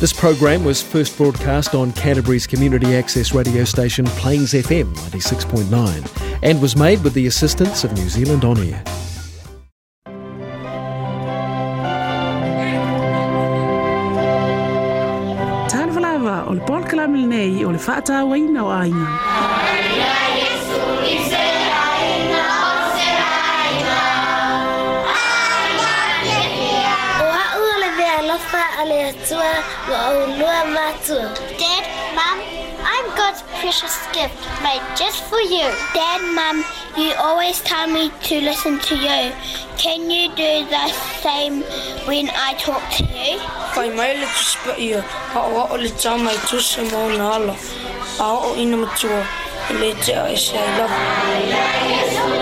This program was first broadcast on Canterbury's community access radio station Plains FM 96.9 and was made with the assistance of New Zealand On Air. Dad, Mom, I'm God's precious gift made just for you. Dad, Mom, you always tell me to listen to you. Can you do the same when I talk to you? Kai mai le tu spa ia, ha o le tā mai tu se mau nāla. A o ina matua, le te ai se love you.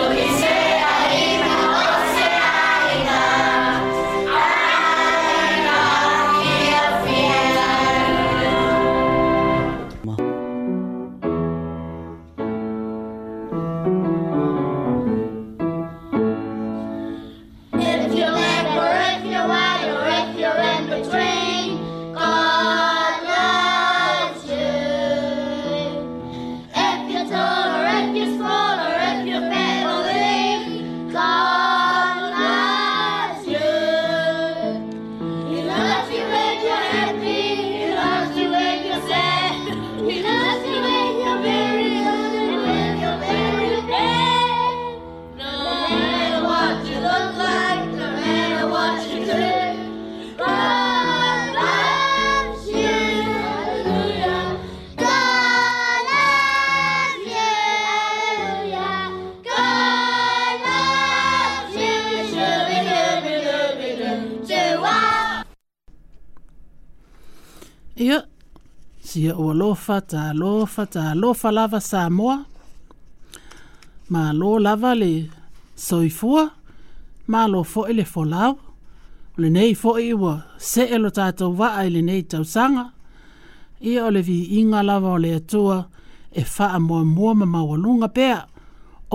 tia ua lofa ta lofa ta lofa lava sa moa. Ma lo lava le soifua, ma lo fo ele fo lau. Le nei fo i ua se elo tātou waa ele nei tausanga. Ia ole vi inga lava le atua e faa moa moa ma mawalunga pea.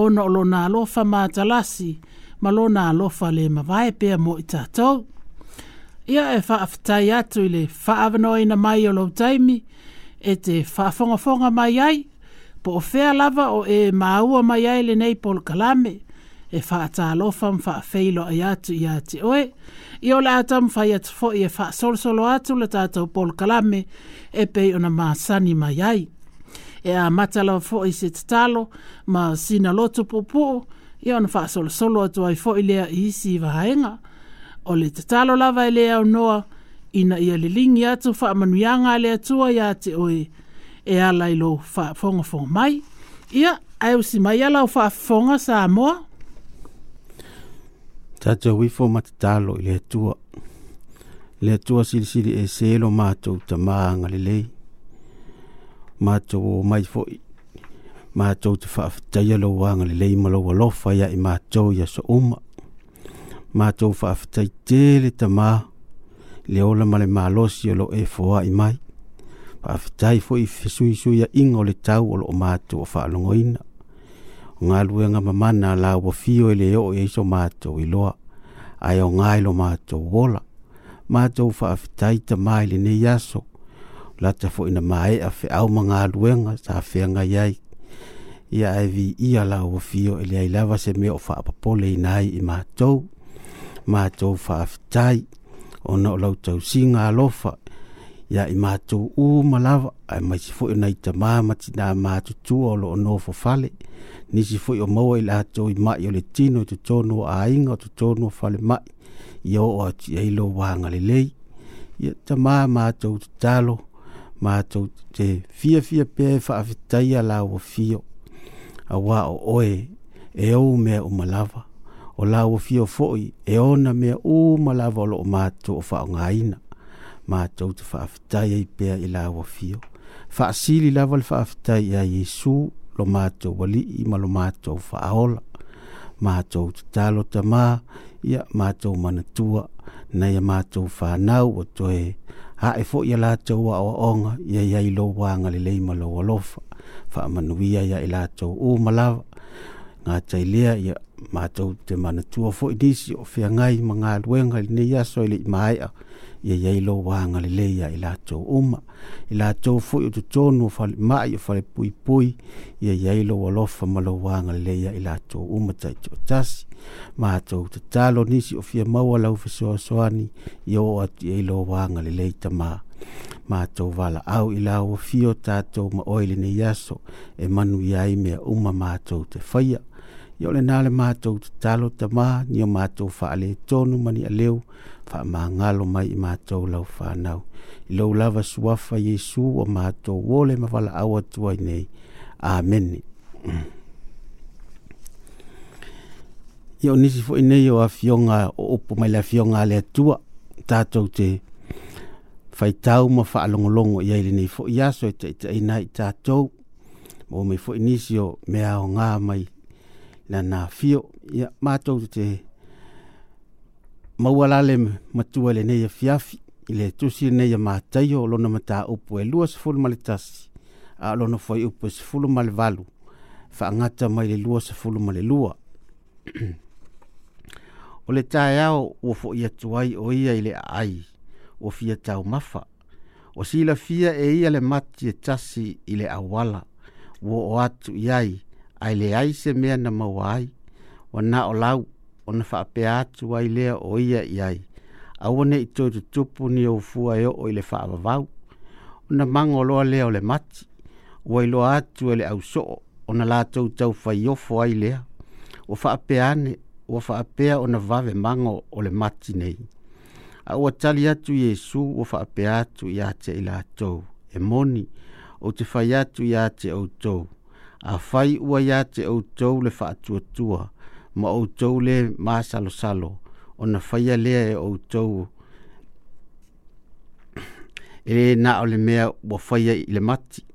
Ona olo na lofa ma talasi, ma lo na lofa le mawae pea mo i tātou. Ia e faa aftai atu ile faa avanoi na mai o lo taimi e te whaafongafonga mai ai, po o fea lava o e maua mai ai le nei pol kalame, e whaata alofa mwha feilo ai atu i ate oe, i o le ata mwha i fo i e wha solsolo atu le tātou pol kalame, e pei ona maasani mai ai. E a matala fo i se tatalo, ma sina lotu pupuo, i ona wha solsolo atu ai fo i lea i isi i vahaenga, o le tatalo lava i lea o noa, ina ia lilingi atu whaamanuianga le atua ia te oe e ala ilo whaafonga fonga mai. Ia, ai usi mai ala o fonga sa amoa? Tata wifo matatalo i le atua. Le atua sili sili e selo mātou ta maanga lelei. Mātou o mai fo'i. Mātou te whaafitaia lo wanga lelei malo walofa ia i mātou ya so uma. Mātou whaafitai tele ta maa le ola ma le malosi o lo e foa i mai. Pa afitai fo i fesui sui a inga o le tau o lo o mātou o whaalongoina. O ngā luenga mamana la o fio e le o e iso mātou i loa. Ai o ngā ilo mātou wola. Mātou fa afitai ta mai le ne yaso. Lata fo ina mai a fe au ma ngā luenga sa fea iai. Ia e vi ia la o fio e le ailava se me o fa apapole i nai i mātou. Mātou fa afitai. Mātou o na o lau tau si ngā lofa ia i mātou u malawa ai ma si fwoi nei ta māmati nā mātou tua o lo o fo fale ni si yo o maua i lātou i mai o le tino i tutono a inga o tutono fale ma yo o o lo eilo wānga le lei ma ta mā mātou tutalo mātou te fia fia pēi whaafitaia la o fio a wa o oe e o me o malawa o lau fio fo'i e ona mea uma lava o loo matou o faaogāina matou te faafetai ai pea i laua fio faasili lava le faafetai iā iesu lo matou alii ma lo matou faaola matou tatalo tamā ia matou manatua na ia matou fanau o toe ae foʻi a latou aʻoaʻoga ia iai lou agalelei ma lou alofa faamanuia ia i latou uma lava nga tai lea ia mātou te mana tua fo disi o whea ngai ma ngā luenga li ne yaso i li mai a ia yeilo wānga li leia i lātou uma i lātou fo i utu tonu whale mai o whale pui pui ia yeilo lo lofa ma lo wanga li leia i lātou uma tai tō tasi mātou te talo nisi o whea maua lau whesua soani i o atu lo wanga li leita maa mātou wala au i lau o fio tātou ma oile ne yaso e manu iai mea uma ma mātou te whaia i le na le matou tatalo tamā ni ma o matou faale tonu ma ni aleu ngalo mai ma matou lo fa i Lo lava suafa iesu ma to ole ma valaau atu ai nei Amen. amene ia o nisi foʻi nei o afioga o upu mai le afioga a le atua tatou te faitau ma faalogologo iai lenei foʻi aso e taʻitaʻina i tatou ua mai foʻi nisi o a nga mai na na fio ya mato to te mawala le matua le ne ya fiafi le tu si ne ya ma tayo lo na mata upo e luas ful malitas a lo na foi upo se ful malvalu fa ngata mai le luas ful malelua o le tayao wo fo ya tuai o ia ile ai o fia tau mafa o si fia e ia matje tasi ile awala wo wat yai ai le ai se mea na mawai, wa na o lau, o na whaapeatu ai lea o ia i ai, awane i tōtu tupu ni o fua e o i le whaavavau, o na mangoloa lea o le mati, wa ilo atu e le au so o, o na lātou tau fai ofo ai lea, o whaapeane, o whaapea o na vave mango o le mati nei. A o tali atu Yesu o whaapeatu i ate i lātou, e moni, o te whai atu i ate o tōu a fai ua ia te outou le faatuatua ma outou le masalosalo ona faia lea e outou e lē na o le mea ua faia i le mati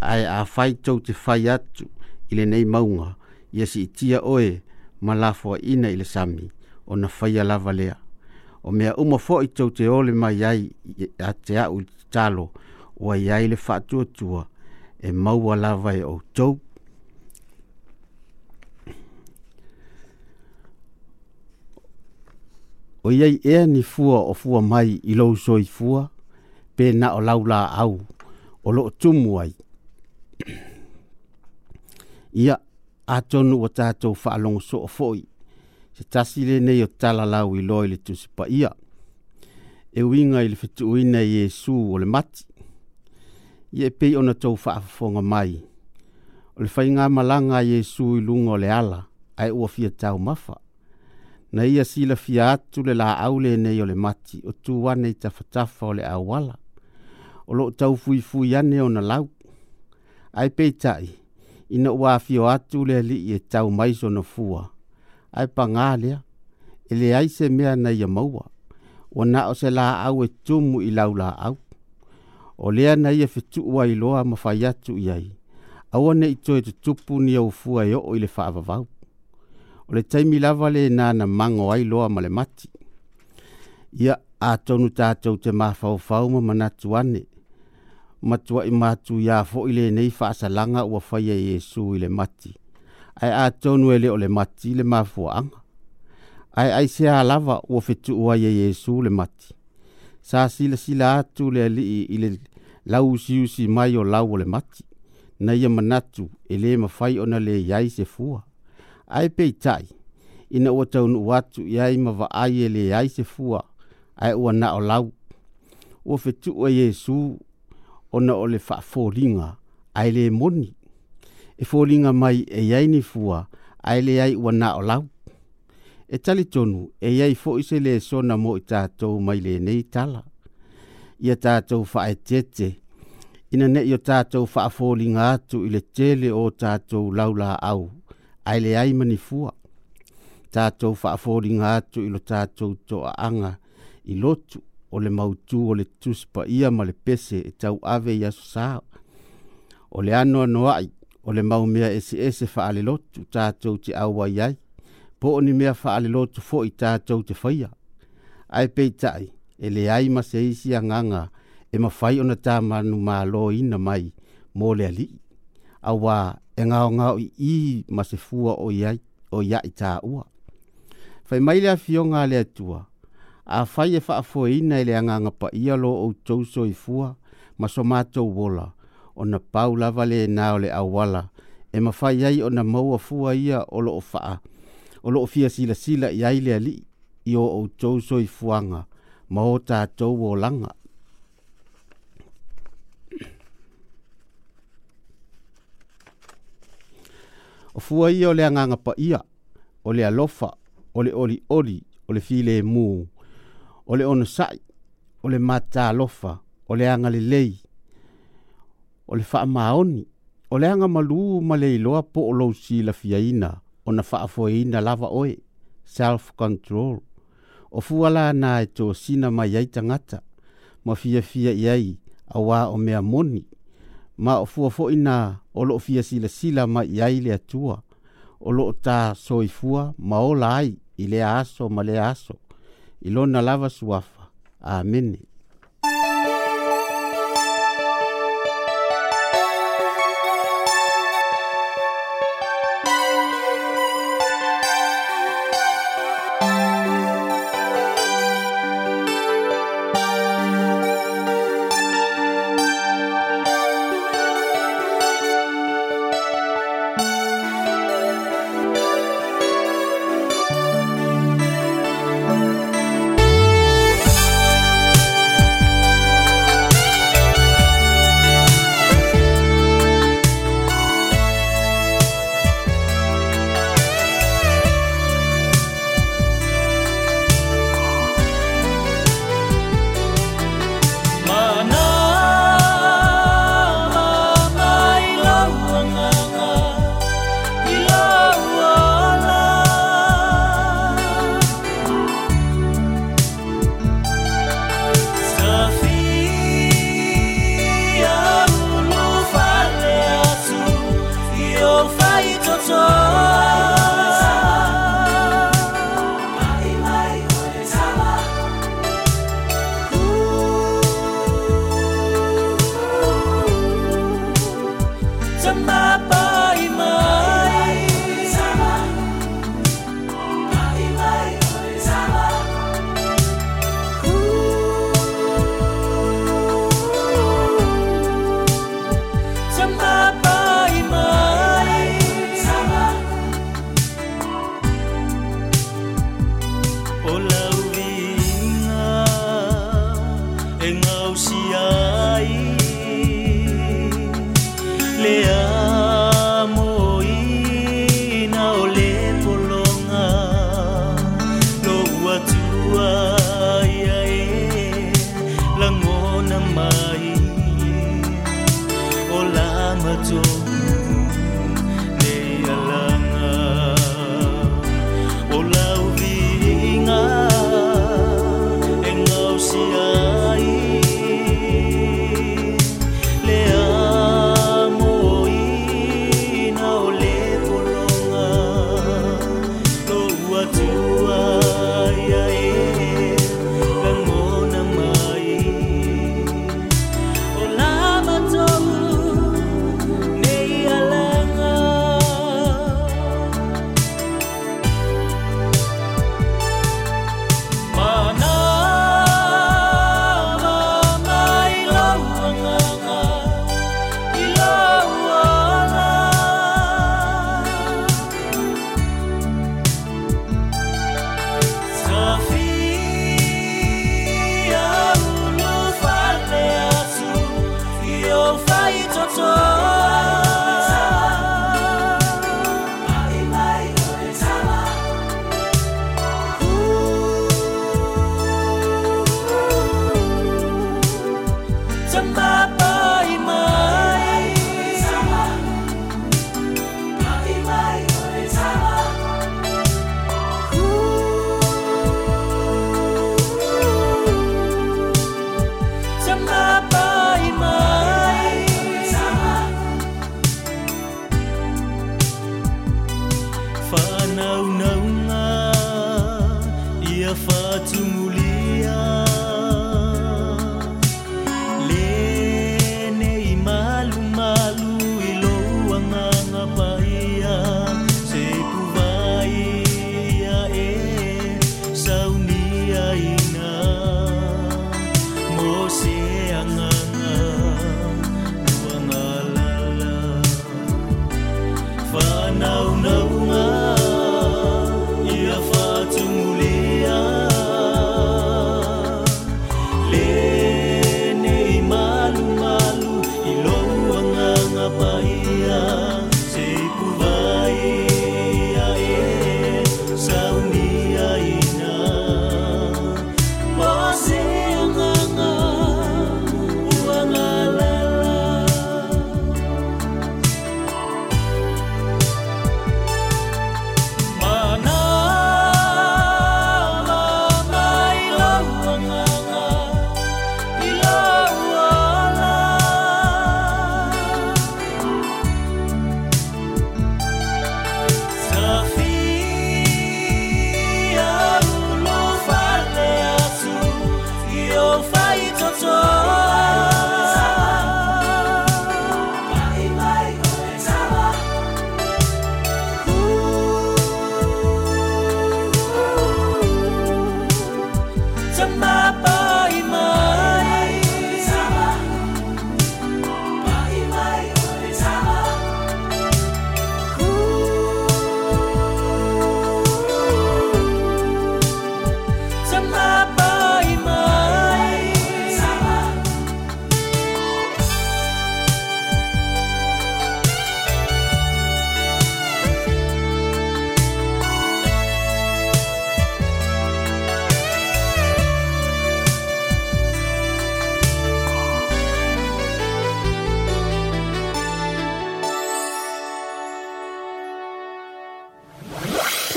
ai a fai tou te fai atu ile nei mauga ia siitia oe ma lafoaʻiina ina ile sami ona faia lava lea o mea uma i tou te ole mai ai a te aʻu i tatalo ua iai le faatuatua e maua lava e outou o iai e ni fua o fua mai i lou soi fua pe na o lau au o loo tumu ai ia atonu ua tatou faalogosoo foʻi se tasi nei o talalau i loa i le tusi paia e uiga i le fetuuina i iesu o le mati ia e pei ona tou faafofoga mai o le faigā malaga a iesu i luga le ala ae ua fia taumafa na ia silafia atu le laau lenei o le mati o tuane i tafatafa o le auala o loo taufuifui ane ona lau ae peitaʻi ina ua afio atu le alii e tau maisonafua ae pagā lea e ele se mea na ia maua ua na o se laau e tumu i lau au o lea na e ia fetuu ailoa ma fai atu i ai aua neʻi toe tutupu ni aufua e oo i le faavavau o le taimi lava lenā na mago ai loa ma le mati ia atonu tatou te mafaufau ma manatu ane matuaʻi matuiā foʻi lenei faasalaga ua faia e iesu i le mati ae atonu e lē o le mati le mafuaaga ae aiseā lava ua fetuu ai e iesu le mati sa silasila atu le alii i le lau usiusi mai o lau o le mati na ia manatu e lē mafai ona leiai se fua ai pei tai. Ina ua taunu watu ia ima wa ai e le ai se fua, ai ua na o lau. Ua fetu ua Yesu, ona o le faa fōringa, ai le moni. E fōringa mai e iai ni fua, ai le ai ua na o lau. E tali tonu, e iai fo se le sona mo i tātou mai le nei tala. Ia tātou faa e tete, ina ne i o tātou faa fōringa atu i le tele o tātou laula au ai le ai mani fua. Tātou whaafori ngā atu ilo tātou to a anga i lotu o le mautu o le tuspa ia ma le pese e tau ave i aso sāo. O le anoa noai o le maumea ese ese whaale lotu tātou te awa i ai. Po oni mea whaale lotu fo i tātou te whaia. Ai peitai, e le ai ma se isi a nganga e ma whai ona tā manu mā ina mai mō le ali. Awa e ngā o ngā i ma se fua o ia, o ia i tā ua. Whai mai lea fio ngā lea tua, a whai e wha fua ina i lea ngā ngapa ia lo o tōso i fua, ma so mātou wola, o na pau lava le nā o le awala, e ma whai ai o na maua fua ia o lo o wha, o lo o fia sila sila i ai lea li, i o o tōso i fuanga, ma o tātou o langa. o fua ia o le agaga paia o le alofa o le olioli o le filemu o le ono saʻi o le matalofa o le agalelei o le faamaoni o le aga malū ma le iloa po o lou silafiaina ona faafoeina lava oe self control o fua lana e tosina mai ai tagata ma fiafia i ai auā o mea moni ma o fua fo ina o loo fia silasila mai ai le atua o loo tā soifua ma ola ai i le aso ma le aso i lona lava suafa amene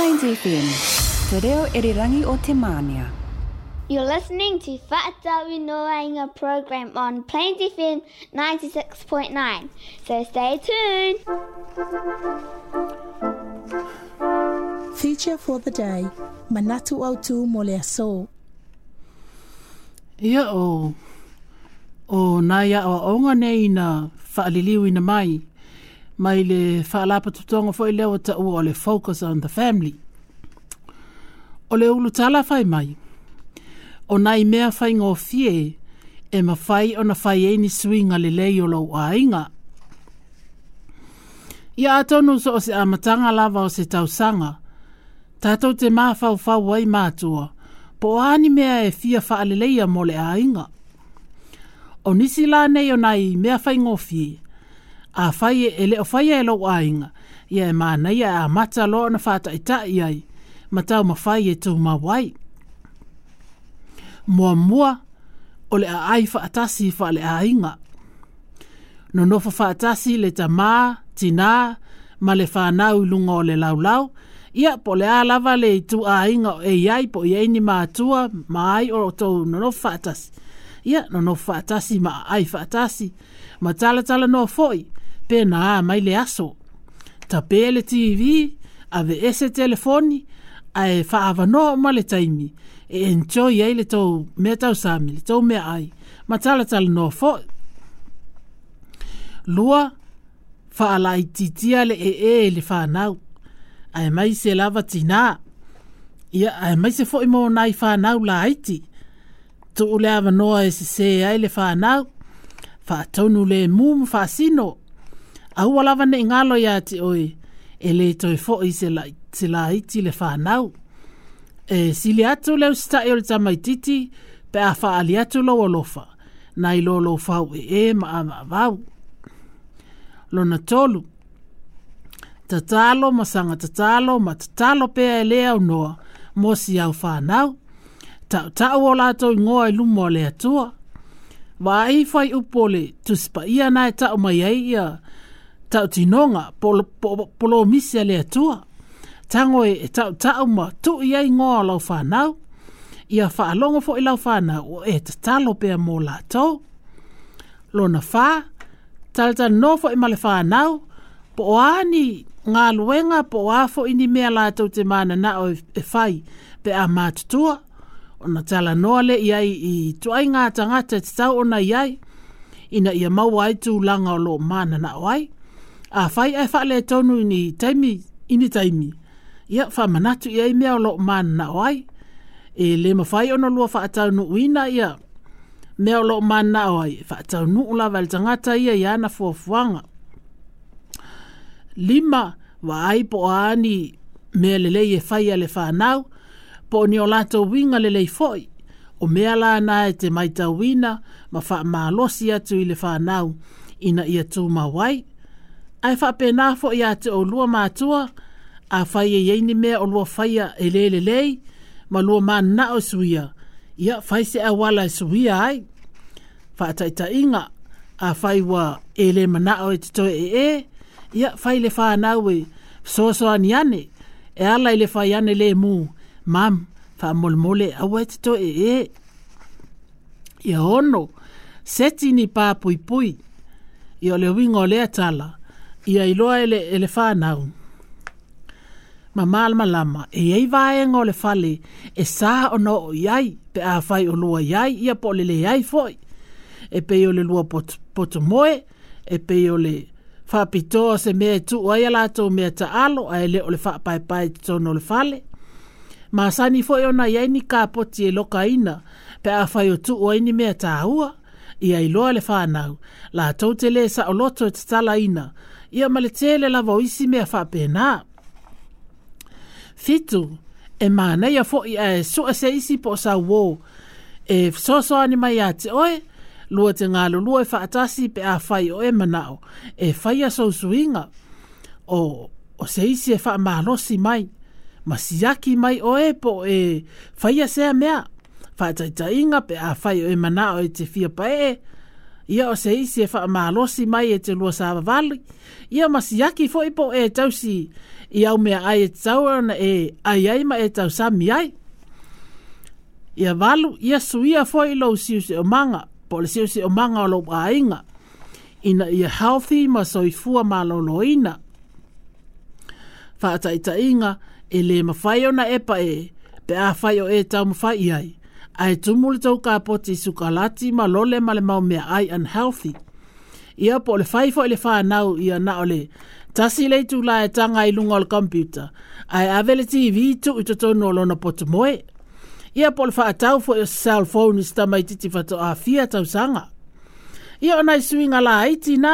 FM. Te reo o te mānia. You're listening to Whaatau Noainga program on Plains FM 96.9. So stay tuned. Feature for the day, Manatu Autu Molea So. Ia o, o nā ia o nga nei na whaaliliu ina mai. mai le whaalapa tutonga fo i leo ta ua o le focus on the family. O le ulu tala fai mai. O nai mea fai ngō fie e ma fai o na fai eini suinga le lei o lau a inga. Ia atonu so o se amatanga lava o se tausanga. tatou te mā fau fau wai mātua. Po ani mea e fia faa le leia mo le a inga. O nisi lā nei o nai mea fai ngō fie. O nisi lā nei o nai mea fai ngō fie a fai e, e leo fai e lo ainga ia e mana ia a mata lo na fata i ta i ai ma tau ma fai e tau ma wai mua mua o le a ai fa atasi fa le a inga no no fa atasi le ta ma tina ma le fa nau lunga o le lau lau ia po le a lava le tu a inga o e iai po iai ni ma atua ma ai o to no no fa atasi ia no no fa atasi ma ai fa atasi ma tala tala no foi ia pena a mai le aso. Ta pele TV, a ve ese telefoni, a e wha avano ma le taimi. E enjoy ai le tau mea tau sami, le tau mea ai. Ma tala tala no fo. Lua, wha ala i titia le e e, e le wha nau. A e mai se lava tina. Ia, a e mai se fo imo nai wha nau la aiti. Tu ule avanoa e se se ai le wha nau. Wha tonu le mum wha sino. Wha a hua lava ne ngalo ya ti oi e le toi fo i se la, se la iti le whanau. E sili atu leo sita e ori tamai titi pe a wha ali atu lo lofa na i lo lo fau e e ma a ma vau. Lona tolu, tatalo masanga tatalo ma tatalo pe a lea au noa mo si au whanau. Tau ta o to i ngoa i lumo le atua. Wa i fai upole tu sipa ia nai o mai ia ia tau tinonga polo, polo, polo misi ale atua. Tango e, e tau tau ma tu ia ingoa lau whanau. Ia whaalongo fo i lau whanau o e te talo pia mō la tau. Lona wha, tala tala nofo i male whanau, po o ani ngā luenga po o afo ini mea la tau te mana na o e, e whai pe a mātutua. O na tala noale iai i tuai ngā tangata te tau ona iai. Ina ia maua ai tū langa o lo mana na o ai a fai e fale tonu ni taimi ini taimi ia fa manatu ia i mea o loko man na oai e le mawhai ono lua fa atau nu uina ia mea o loko man na oai fa atau nu ula vale tangata ia i ana fuafuanga lima wa ai po ani mea lelei e fai ale fa nau po ni o lato winga lelei foi o mea la na e te maita uina ma fa maalosi atu i fa nau ina ia tū mawai ai fa pe na fo ya te o lua ma a fa ye ye ni me o fa ya ele ma lua ma na o suia ya fa se a wala e suia ai fa ta ta inga a fa wa ele ma na o te to e e ya fa le fa na we so so ani ane e ala le fa ya ne le mu mam fa mol mole a we te to e e ya ono seti ni pa pui pui Ia le wingo lea tala ia i loa ele, ele whanau. Ma malma lama, e ei vaenga o le fale, e sā o no o iai, pe a whai o lua iai, ia po le le iai foi. E pe o le lua pot, potu moe, e pe o le whapitoa se mea tu o aia lato mea ta alo, a ele o le whapai pai tono le fale. Ma ni foi ona iai ni ka poti e loka ina, pe a whai o tu o aini mea ta ahua, ia i loa le whanau, la tau sa o loto e te ina, ia male tele lava o isi mea faapena fitu e manaia foʻi ae suʻa se isi po o sauō e soasoani mai iā te oe lua te galulua e faatasi pe a fai o e manaʻo e faia sousuiga o, o se isi e faamalosi mai ma siaki mai o e po e faia sea mea faataitaʻiga pe a fai o e manao e te fia paee Ia o se isi e wha maalosi mai e te lua sawa wali. Ia masi yaki fo ipo e tausi. Ia o mea ai e tawa na e ai ai ma e tau sami ai. Ia walu, ia suia fo i lau siu se o manga. Po le siu se o manga o lau ainga. Ina ia healthy ma soifua ma lolo ina. Fa ata ita inga, e le mawhai na epa e. Pe a whai o e tau mawhai ai. Ai tumu le tau ka poti sukalati ma lole ma le mau mea ai unhealthy. Ia po le faifo le whanau ia na ole tasi le tu la e tanga i lunga o le computer. Ai avele TV tu i totonu o lona potu moe. Ia po le whaatau fo i cell phone i stama i titi fato a fia tau sanga. Ia ona i suinga la aiti na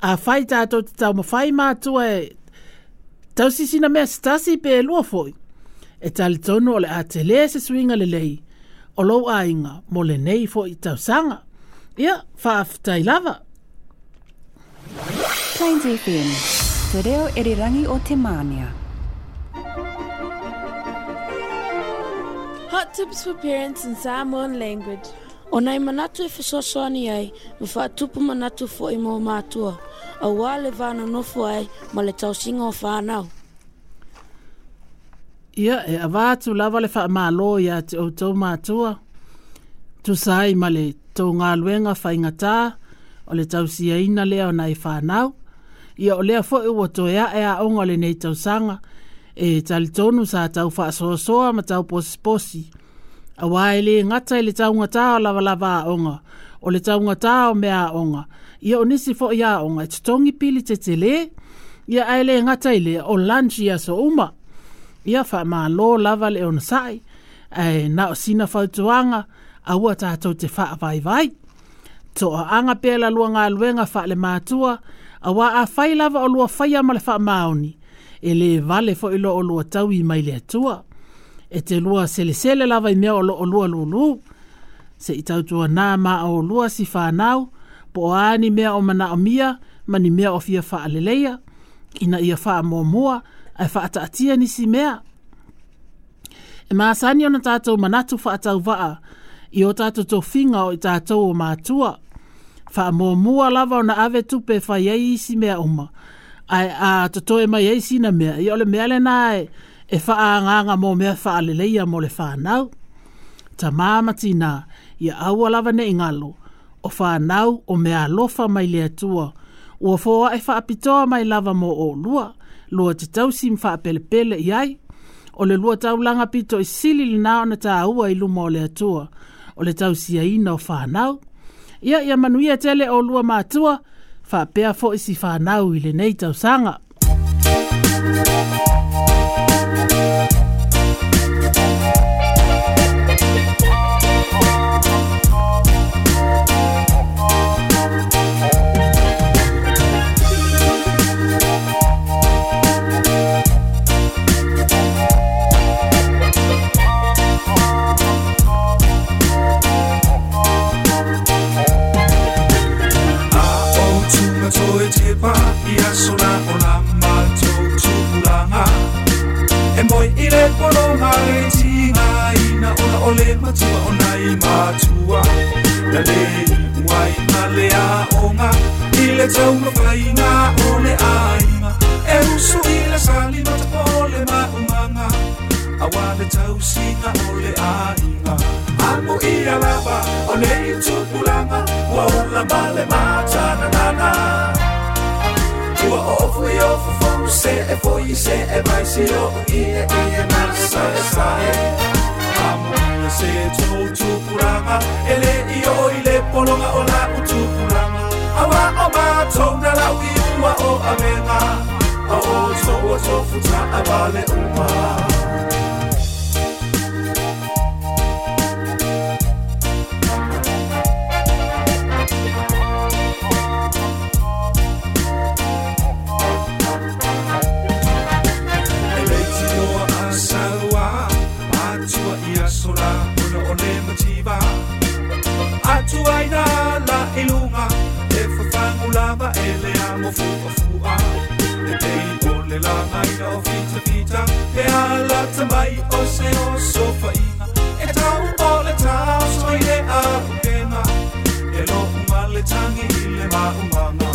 a whai tātou te tau mawhai mātua e tau sisina mea stasi pe lua foi. E tali tonu o le a tele se suinga le lei. o lou ainga mo lenei foʻi tausaga ia faafetai lava e Hot tips for parents in Samoan language. O nei manatu e whasosoani ai, ma wha tupu manatu fo i mō mātua. A wā le vāna nofu ai, ma le tau singa o whānau ia e awa atu lawa le wha malo ia te outou mātua. Tu sai ma le tau ngā luenga whai ngatā, o le tau si ina lea o nai whānau. Ia o lea fo e ua toea e a onga le nei tau sanga, e tali tonu sa tau wha soa ma tau posi posi. A wae le ngata i le tau ngatā o lawa lawa a onga, o le tau ngatā o mea a onga. Ia o nisi fo i a onga, e tutongi pili te te e le, ia aile ngata i le o lunch ia so uma ia fa ma lo lava le on sai e na sina fa tuanga a wata to te fa vai vai to anga pela la luanga luenga fa le ma tua a wa a fai lava o e lo fa ia ma le fa maoni e le vale fo ilo o lo tau i mai le tua e te lua sele sele lava i mea o lo o lua lulu se i tau tua nā ma o lua si fa nau po ani mea o mana o mia mani mea o fia fa aleleia ina ia fa mo mua ai whaata atia ni si mea. E maasani ona tātou manatu whaatau vaa, i o tātou tō whinga o i tātou o mātua. Wha mō mua lava ona ave tupe whai ei si mea uma. Ai a tato e mai ei sina mea, i ole mea le nae, e wha a nganga mō mea wha a leleia mō le whanau. Ta māmati nā, i a aua lava ne ingalo, o whanau o mea lofa mai le atua, o fōa e wha apitoa mai lava mō o O lua lua te tausi mwha pele pele i ai. O le lua tau langa pito i sili li nao na taa ua i luma o le atua. O le tausi a ina o whanau. Ia ia manuia tele o lua mātua, wha pea fo isi whanau i le nei tausanga. sanga. polonga e tinga ina ona o le matua ona i matua na le wai na le aonga i le taumafaiga o le aiga e usu i le salimata o le maumaga auā le tausiga o le aiga amo ia lava o nei tupulaga ua ola ma le nana i were over, we over from for you set and I see over here I say say Amuna se tu tu kuranga ele polonga ola utu kuranga awa oma tonga la o amenga o so futa abale uma aina la e e le amo fuafua e lagaina o fitafita o se o sofaina e tau o le e i le maumaga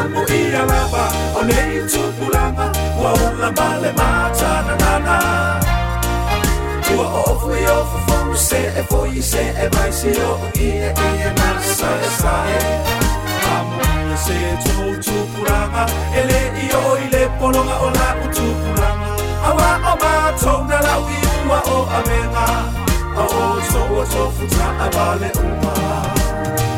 amo ia lava o nei tupulaga ua matananana se e fogli se e mai se o i e i e na sa e sa e Amu se e tu tupuranga E le i o i le polonga o la utupuranga Awa o mātou na lau i ua o a menga A o tōua tōfuta a vale uma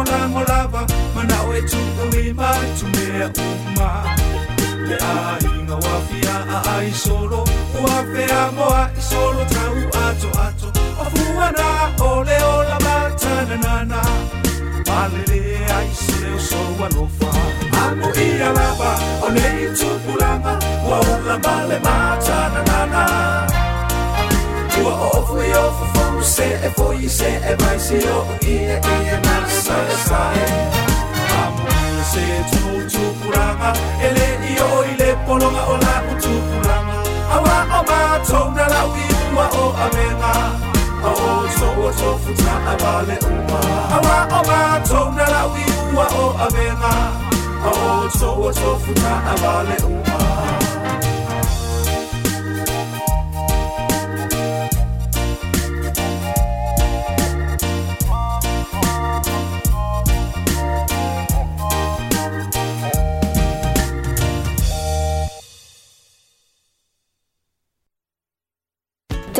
mana molamolava manawe tukulima tumea uma le aiga ua fiaa a isolo ua feamoa solo tau ato ato. O o fuana le atoato afuana oleola matananana malele aiseleo sou alofa amo ia lava o nei tupulaga ua ula male matananana ua oofu i ofu you say it, for you say it, right, see you, iya, iya, na, saya, saya. se, tu, tu, kuranga, ele, iyo, ile, polonga, ola, utu, kuranga. Awa, oma, tonga, la, uiwa, o, amenga. a to, o, to, futa, abale, uma. Awa, oma, tonga, la, uiwa, o, amenga. Awa, to, o, to, futa, abale, uma.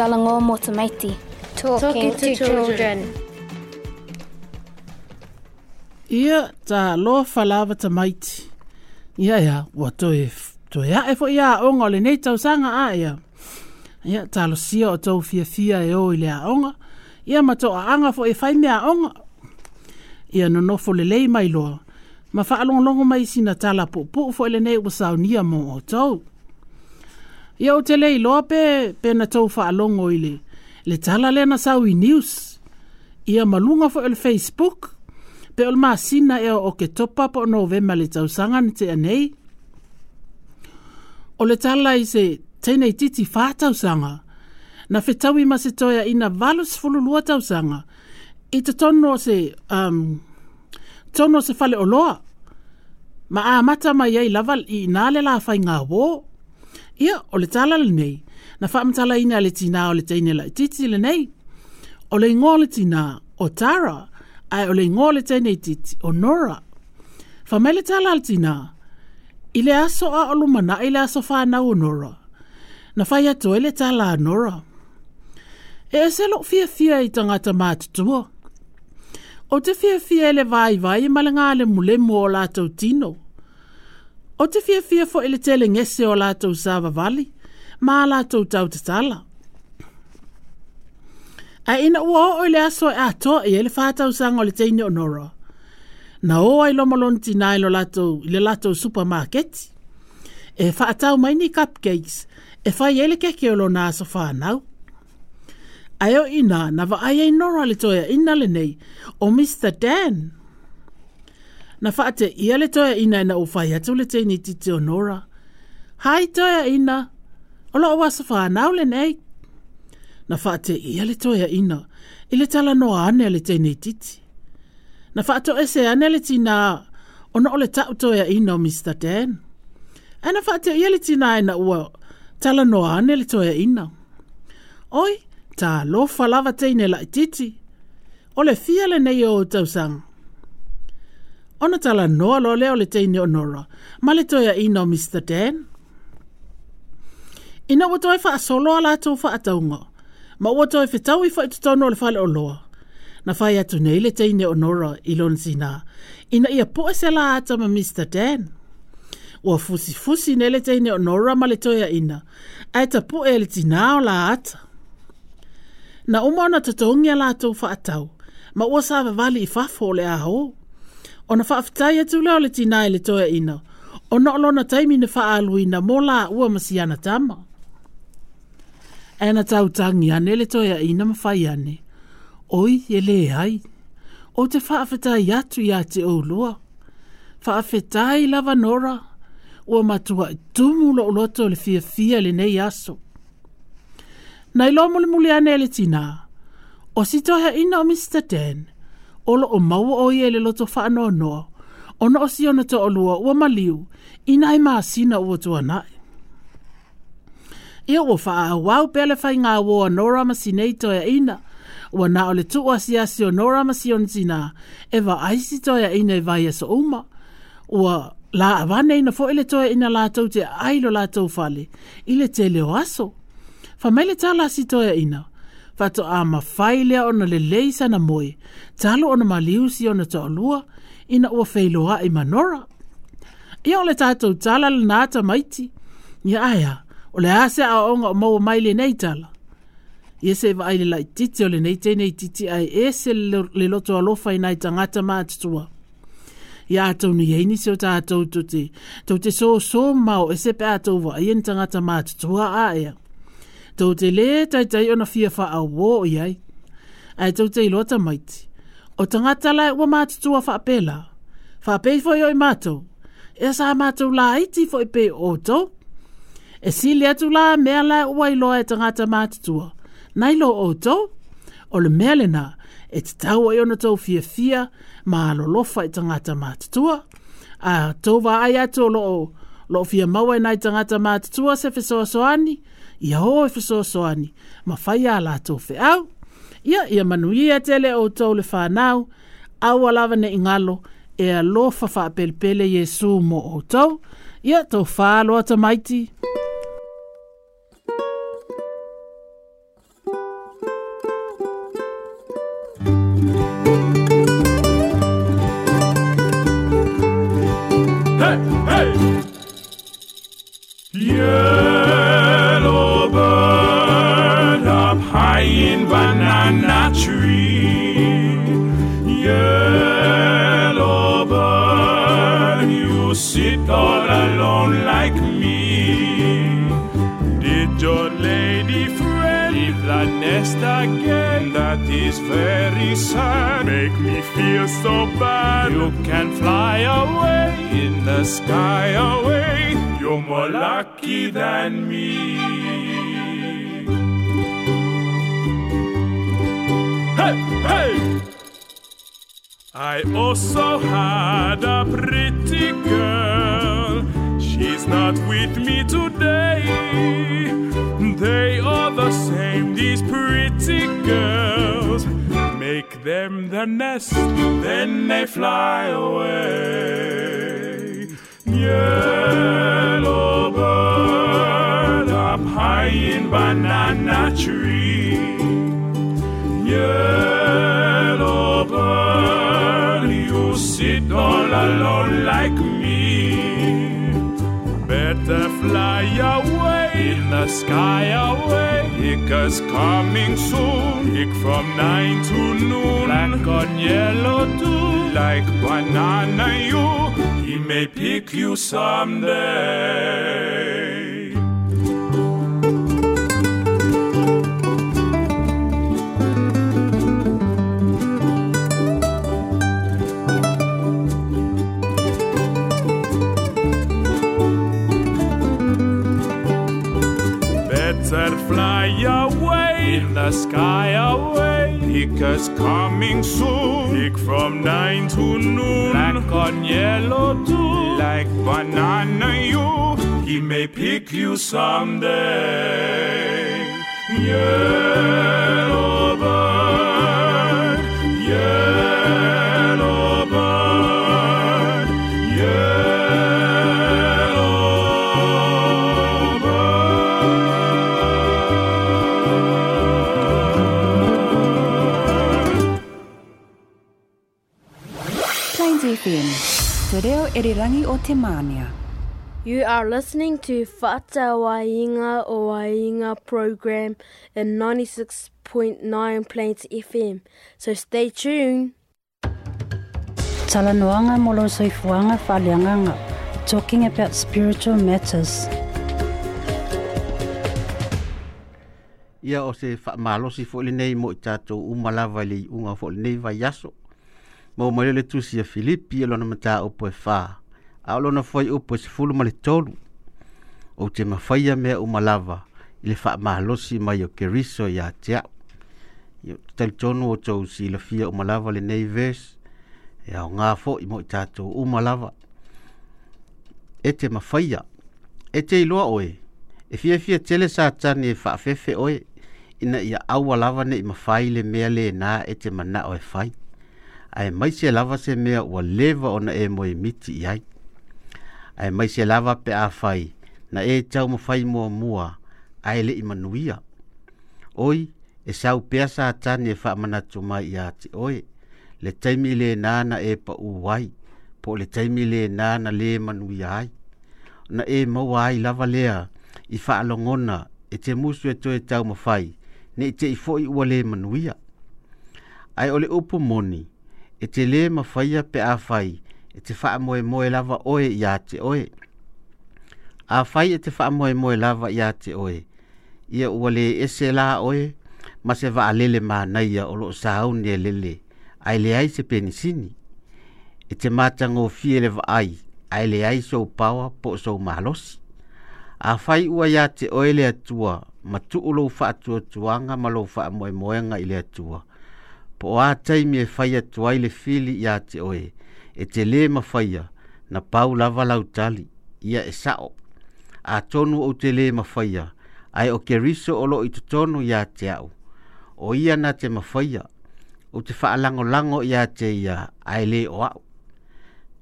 Dalangor Motamaiti. Talking, to, children. Ia ta lo falava ta maiti. Ia ia, wa toi to ia e fo ia onga le nei tau sanga a ia. Ia ta lo sia o tau fia fia e o ile a onga. Ia ma toa anga fo e fai mea onga. Ia no nofo le lei mai loa. Ma faa longolongo mai sina tala po po fo ele nei wa sao nia mo o tau. Ia o te lei loa pe, pe na tau wha alongo i le. Le tala le na sawi news. Ia malunga fo el Facebook. Pe ol maa ea o ke topa po novema le tau sangan te anei. O le tala i se tenei titi wha tau sanga. Na whetau i se toia ina valus fululua tau sanga. I te tono se, um, tono se fale oloa. Ma a mata mai ei lawal i nale la whai ngā wō ia o le tala le nei na faamatala ina le tinā o le taine la ititi le nei o le ingoa le tinā o tara ae o le ingoa le taine ititi o nora faamai le tala le tinā i le aso a o lumanaʻi le aso fanau o nora na fai atoe le tala a nora e ese loo fiafia i tagata matutua o te fiafia e le vaivai ma le galemulemu o latou tino O te fia fia fo ele tele ngese o lātou sāwa vali, mā lātou tau te tala. A ina ua o ele aso e ato e ele fātau sanga o le teine o noro. Na o ai lo molonti na ilo lātou, ile lātou supermarket. E fātau mai ni cupcakes, e fai ele keke o lo nā aso whānau. Ayo ina, nava aia inora le toia ina le nei, o Mr. Dan. Mr. Dan na fate ia le toa ina ina ufai atu le teini ti te onora. Hai toa ina, ola o wasa wha anau le nei. Na fate ia le toa ina, ile tala noa ane le teini titi. Na fato ese ane le tina, ona ole tau toa ina o Mr. Dan. Ana e fate ia le tina ina e ua, tala noa ane le toa ina. Oi, ta lo falava teine la titi. Ole fia le nei o tausanga. Ona tala noa lo leo le teine onora. Ma le toia ino Mr. Dan. Ina ua toi wha solo ala tau wha ataunga. Ma ua toi whetau i wha itutono le fale o loa. Na fai atu nei le teine onora i lona sina. Ina ia poe se la ata ma Mr. Dan. Ua fusi fusi nei le teine onora ma le toia ina. Aeta poe le tinao la ata. Na umona tatongia la tau wha tau. Ma ua sa vavali i fafo le aho. ona whaafitai atu leo le tina e le toa ina. O na olona taimi na wha aluina mō la ua masiana tama. E ana na tau tangi ane le toa ina ma whai ane. Oi, e le ai. O te whaafitai atu ia te o Fa Whaafitai lava nora. Ua matua i tumulo o loto le fia fia le nei aso. Nai lo mule mule ane le tina. O sitoha ina o Mr. Dan. Mr. Dan olo o mau o ye le loto wha anoa O Ona o si ona olua ua maliu, ina e maa sina ua tua nae. Ia ua wha a wau pele fai ngā wua nora masinei toia ina, ua na o le tu asi asi o nora masion zina, e wa aisi toia ina e vai aso uma, ua la avane ina fo ele toia ina la tau te ailo la tau fale, ile te leo aso. Famele tala si toia ina, ina fato a mawhai lea ona le leisa na moe, talo ona maliu si ona ta olua, ina ua feiloa i manora. Ia ole tātou tala le nāta maiti, ia aia, ole ase a onga o maua mai le nei tala. Ia se wa aile lai titi ole nei te titi ai e se le loto alofa i nai tangata maa tutua. Ia atou ni heini seo tātou tute, tute so so mau e sepe atou wa aien e tangata maa tutua a tau te le tai tai ona fia fa a wō i ai. Ai tau te ilota maiti. O tangata lai ua mātutua fa apela. Fa apei fo i oi mātou. E sā mātou la aiti fo i pe o tau. E si le atu la mea lai ua i loa e tangata mātutua. Nai lo o tau. O le mea le nā. E te tau ai ona tau fia fia. Ma alo lofa i tangata mātutua. A tau wa ai atu lo o. Lo fia maua i nai tangata mātutua se fesoa soani. Lo fia maua i nai tangata mātutua. ia ho e fesoasoani ma fai a latou feau ia ia manuia tele outou le fanau aua lava neʻi galo e alofa faapelipele iesu mo outou ia toufā loa tamaiti again. That is very sad. Make me feel so bad. You can fly away in the sky away. You're more lucky than me. Hey, hey! I also had a pretty girl. She's not with me today. They are the same, these pretty girls. Make them the nest, then they fly away. Yellow bird up high in banana tree. Yellow bird, you sit all alone like me. Better fly away the sky away. is coming soon. Hick from nine to noon. Black on yellow too. Like banana you. He may pick you someday. sky away. Because coming soon. Pick from nine to noon. Black on yellow too. Like banana you. He may pick you someday. Yellow bird. Yellow Scorpion. Te reo erirangi o te mānia. You are listening to Fata Wainga o Wainga program in 96.9 Plains FM. So stay tuned. Tala noanga molo soifuanga whaleanganga. Talking about spiritual matters. Ia o se wha malosi fo nei mo i tātou umalawa li unga fo nei vai yaso. ma o maile le tusi a Filipi e lona mata o poe fa. A o lona fai upo e se fulu ma le tolu. O te mawhaia mea o malava i le faa mahalosi mai o keriso i a te au. Tal tonu o tau si la fia o malava le nei ves. E o ngā fo i mo i tātou o malava. E te mawhaia. E te iloa oe. E fia fia tele sa tani e faa fefe oe. Ina ia awa lava ne i mawhaile mea le na e te mana o e fai ae mai se lava se mea ua leva ona e moe miti i ai ae mai se lava pe a fai na e tau mawhai mua mua ae le i manuia oi e sau pea sa tani e whaamana mai i ati oe le taimi le nana e pa uwai po le taimi le nana le manuia ai na e maua ai lava lea i whaalongona e te musu e toe tau mawhai ne i te i fo i ua le manuia ai ole upu moni e te le mawhaia pe a whai e te wha moe moe lava oe i a te oe. A whai e te wha moe moe lava i a te oe. Ia ua le ese la oe ma se wa alele ma naia o lo sa au ne lele. Ai le ai se penisini. E te mātango fie le wa ai. Ai le ai sou pawa po sou mahalosi. A whai ua i a te oe le atua ma tu ulo wha atua tuanga ma lo wha moe moenga i le atua po a taimi e fai atu ai le fili ia te oe, e te le mawhaia na pau lava lau tali ia e sao. A tonu o te le mawhaia, ai o ke riso olo i te tonu ia te au. O ia na te mawhaia, o te whaalango lango ia te ia ai le o au.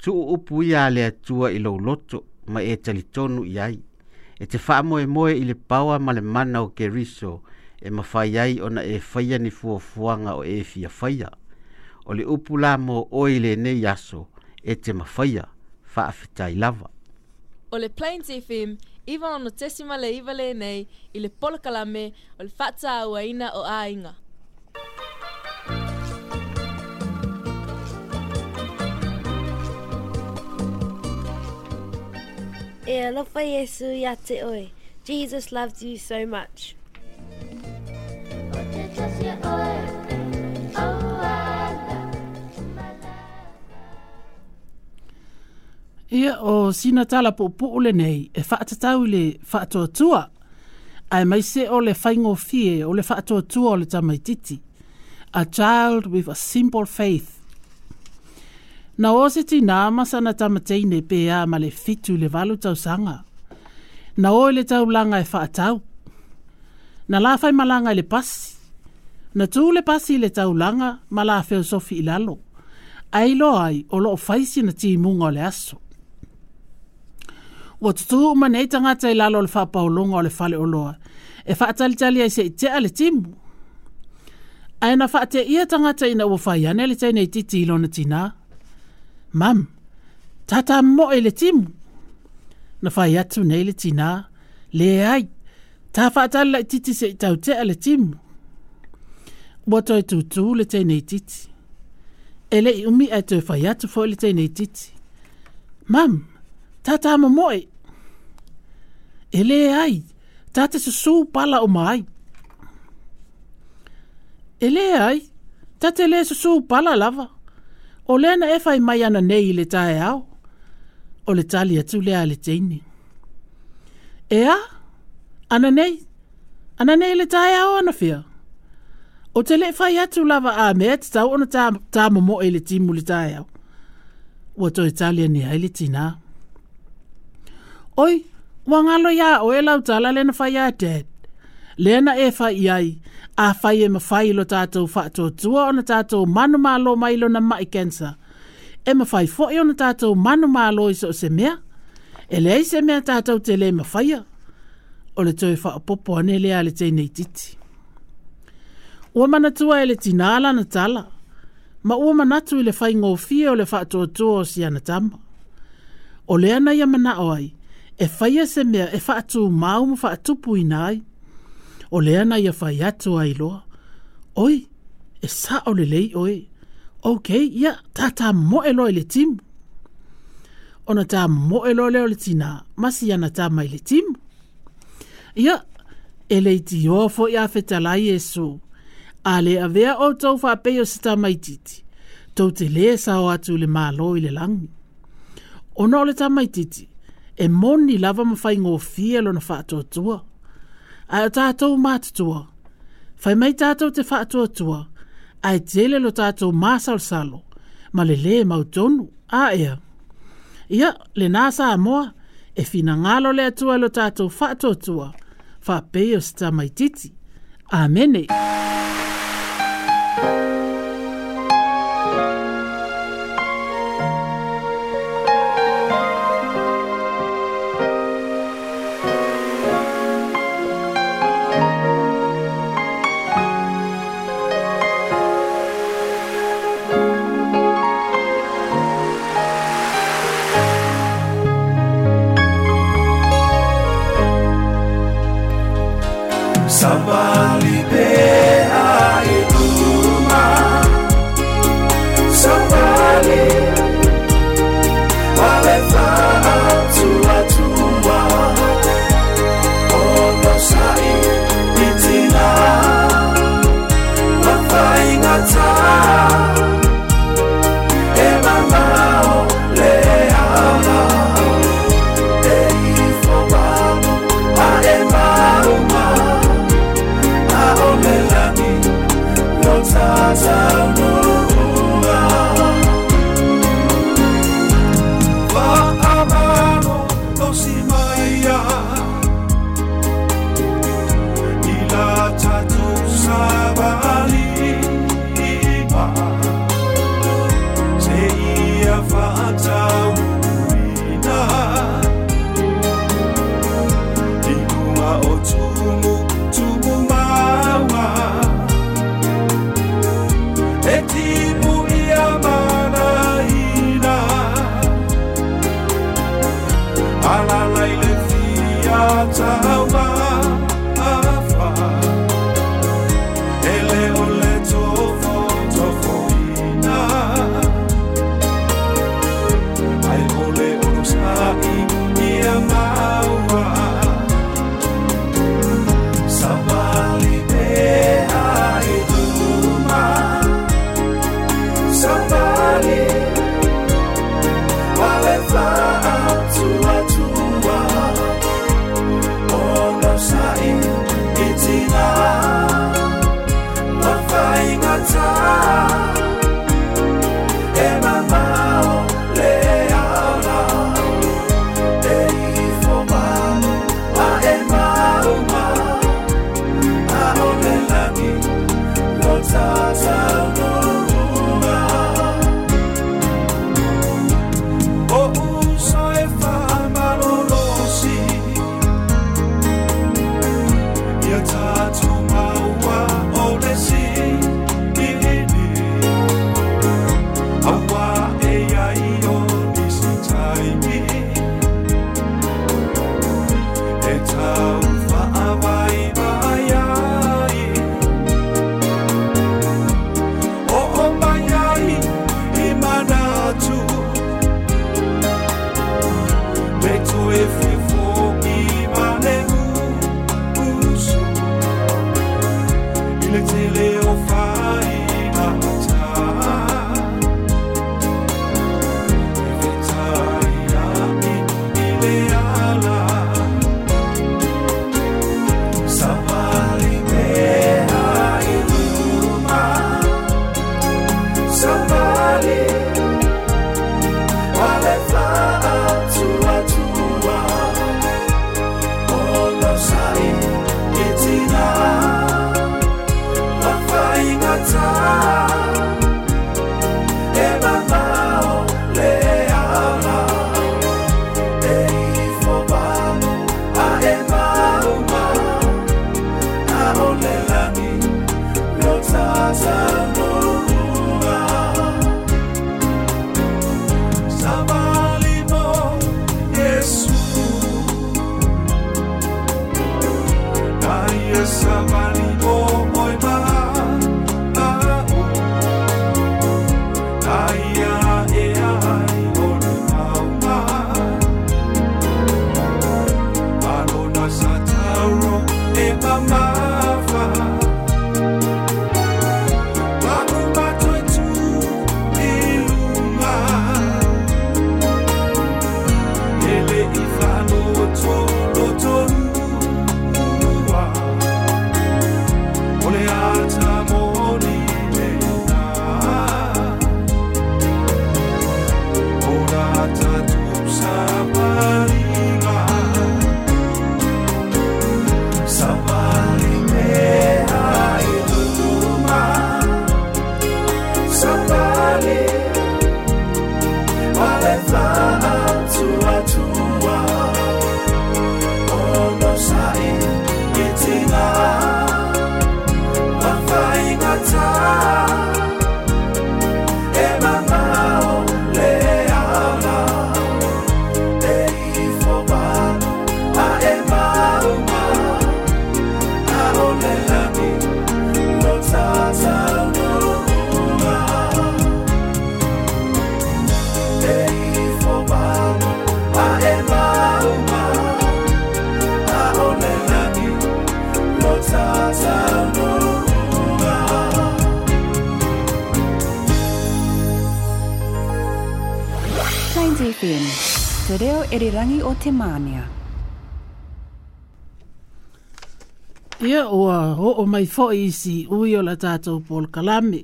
Tu upu ia le atua i lau loto, ma e tali tonu i ai. E te whaamoe moe i le paua ma le mana o ke riso, ia e mawhai ai ona e whaia ni fuafuanga o e fia whaia. O le upu la mō oile nei aso e te mawhaia whaafitai lava. O le Plains FM, iwa ono tesima le iwa le nei i le polakalame o le whata aua ina o ainga. E alofa Yesu ya te oe. Jesus loves you so much. Ia o sina tala po ole nei e whaatatau le whaatoatua. Ai mai se ole le whaingo fie o le whaatoatua o le tamaititi. A child with a simple faith. Na o se tina amasana tamateine pe a ma le fitu le valu tau sanga. Na o le tau langa e whaatau. Na la whai malanga le pasi na tū le pasi le taulanga ma la filosofi i lalo. Ai lo ai o lo faisi na ti munga le aso. Wa tutu uma nei tangata i le faa paulonga o le fale oloa. E faa tali tali ai se i tea le timu. Ai na faa te ia tangata i na ua fai ane le tei nei titi ilo na tina. Mam, tata mo e le timu. Na fai atu nei le tina. Le ai, ta faa tali la titi se i tau tea le timu ua toe tūtū le teinei titi e leʻi umi ae toe fai atu foʻi le teinei titi mam tata momoʻe e lē ai tata susū pala uma ai e lē ai tata e lē susū pala lava o lea na e fai mai ana nei i le taeao o le tali atu lea le teini e a ana nei ana nei le taeao ana fia O tele fai atu lava a mea te tau ona tā momo e le timu le tae au. Ua to Italia ni hai le tina. Oi, wangalo ya o e lau tala lena fai a dad. Lena e fai ai, a fai e ma fai lo tātou fato tua ona tātou manu malo mai lo na mai kensa. E ma fai fo ona tātou manu malo iso se mea. E lei se mea tātou te le ma fai a. O le toi fai a popo ane lea le tēnei titi ua manatua e le tinā lana tala ma ua manatu i le faigofie o le faatoatoa o siana tama o lea na ia manaʻo ai e faia e se mea e faatūmau ma faatupu inā ai o lea na ia fai atu ai loa oi e saʻo lelei oe ok ia tatā momoʻe loa i le timu ona tā moe lo leo le tina masi ana tā mai le tim Ia, e leiti oa fo i awhetalai e a le avea o tau whapei o sita mai titi. Tau te le sa o atu le mā i le langi. Ona o le tamai titi, e moni lava ma whai ngō fia lona whaatua tua. A o tātou mātutua, whai mai tātou te whaatua tua, a e tele lo tātou māsal salo, ma le le mau tonu, a ea. Ia, le nāsa a moa, e fina ngālo le atua lo tātou whaatua tua, wha peo sa tamai titi. Amene. room. te mānia. Ia ua ho o mai fo isi ui o la tātou Paul Kalame.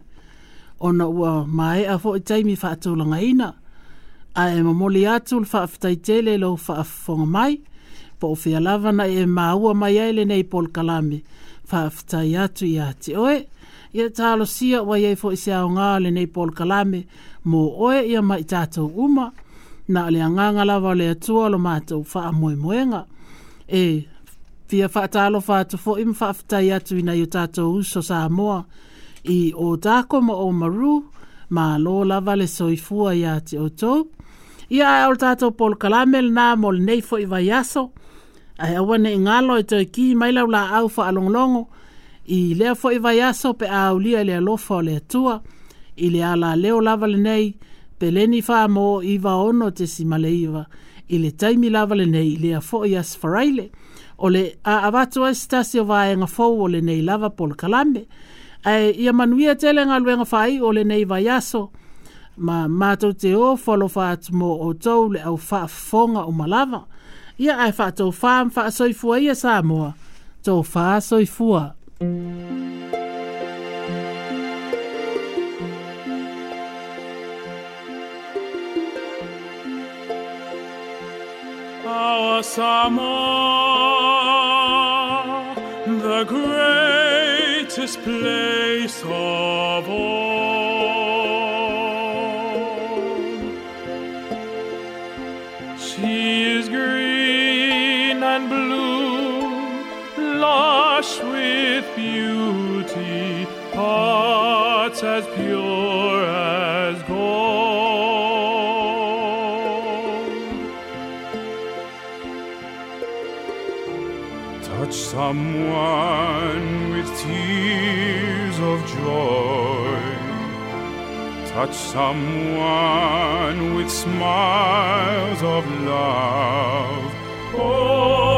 Ona ua mae a fo i taimi whaatou langa ina. A e mamoli atu le whaafitai tele lo whaafonga mai. Po o fia lavana e maua mai aile nei Paul Kalame. Whaafitai atu i ati oe. Ia talo sia wa iei fo i se ao le nei Paul Kalame. Mo oe ia mai tātou umaa na le anganga lava vale atua lo mātou wha a moe moenga. E, fia wha atalo wha atu fo im wha aftai atu ina yo tātou uso sa moa. I o ko mo o maru, ma lo lava le soifua ya te o tō. Ia a o tātou pol mel na mol nei fo i vai aso. Ai awa ne ngalo e ki mailau la au fa alonglongo. I le fo i vai pe a au lia le lo fo le tua I le ala leo lava le nei, peleni whaamo i ono te si maleiwa i le taimi lava le nei le a fo i as faraile o le a avato a stasi o nga fau o le nei lava pol kalambe ai ia manuia tele nga nga fai o le nei vaiaso ma mato te o folo fat mo o tau le au fa fonga o malava ia ai fa tau fa fa soifua ia sa mo tau fa soifua mm. Our summer. someone with tears of joy. Touch someone with smiles of love. Oh.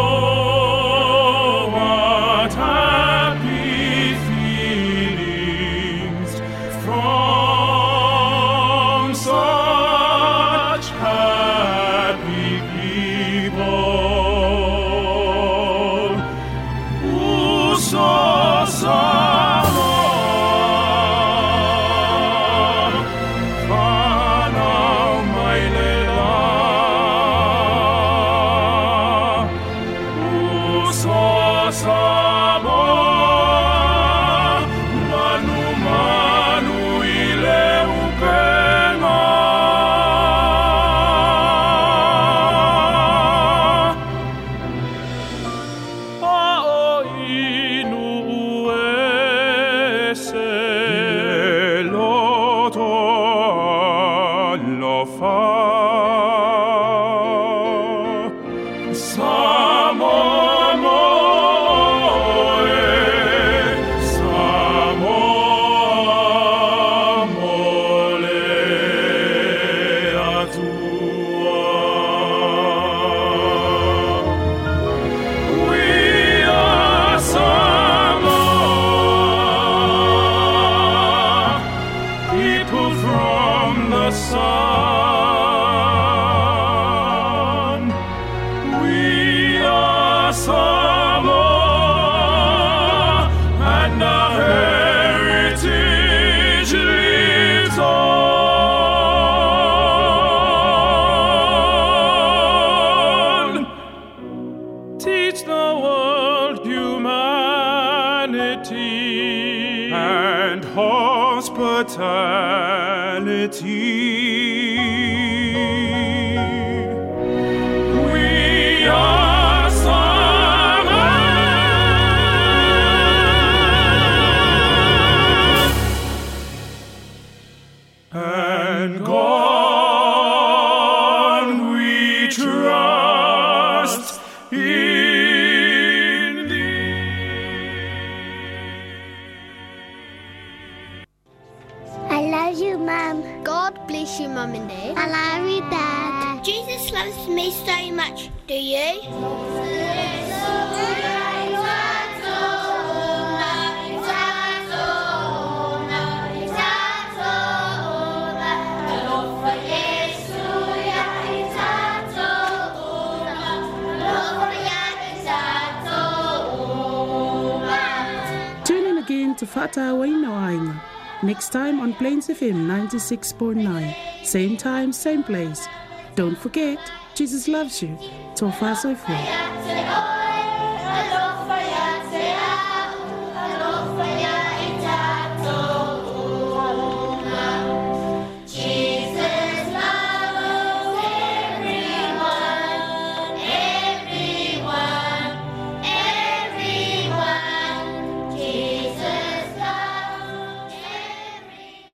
eternity. same place. Don't forget, Jesus loves you. so Soifua.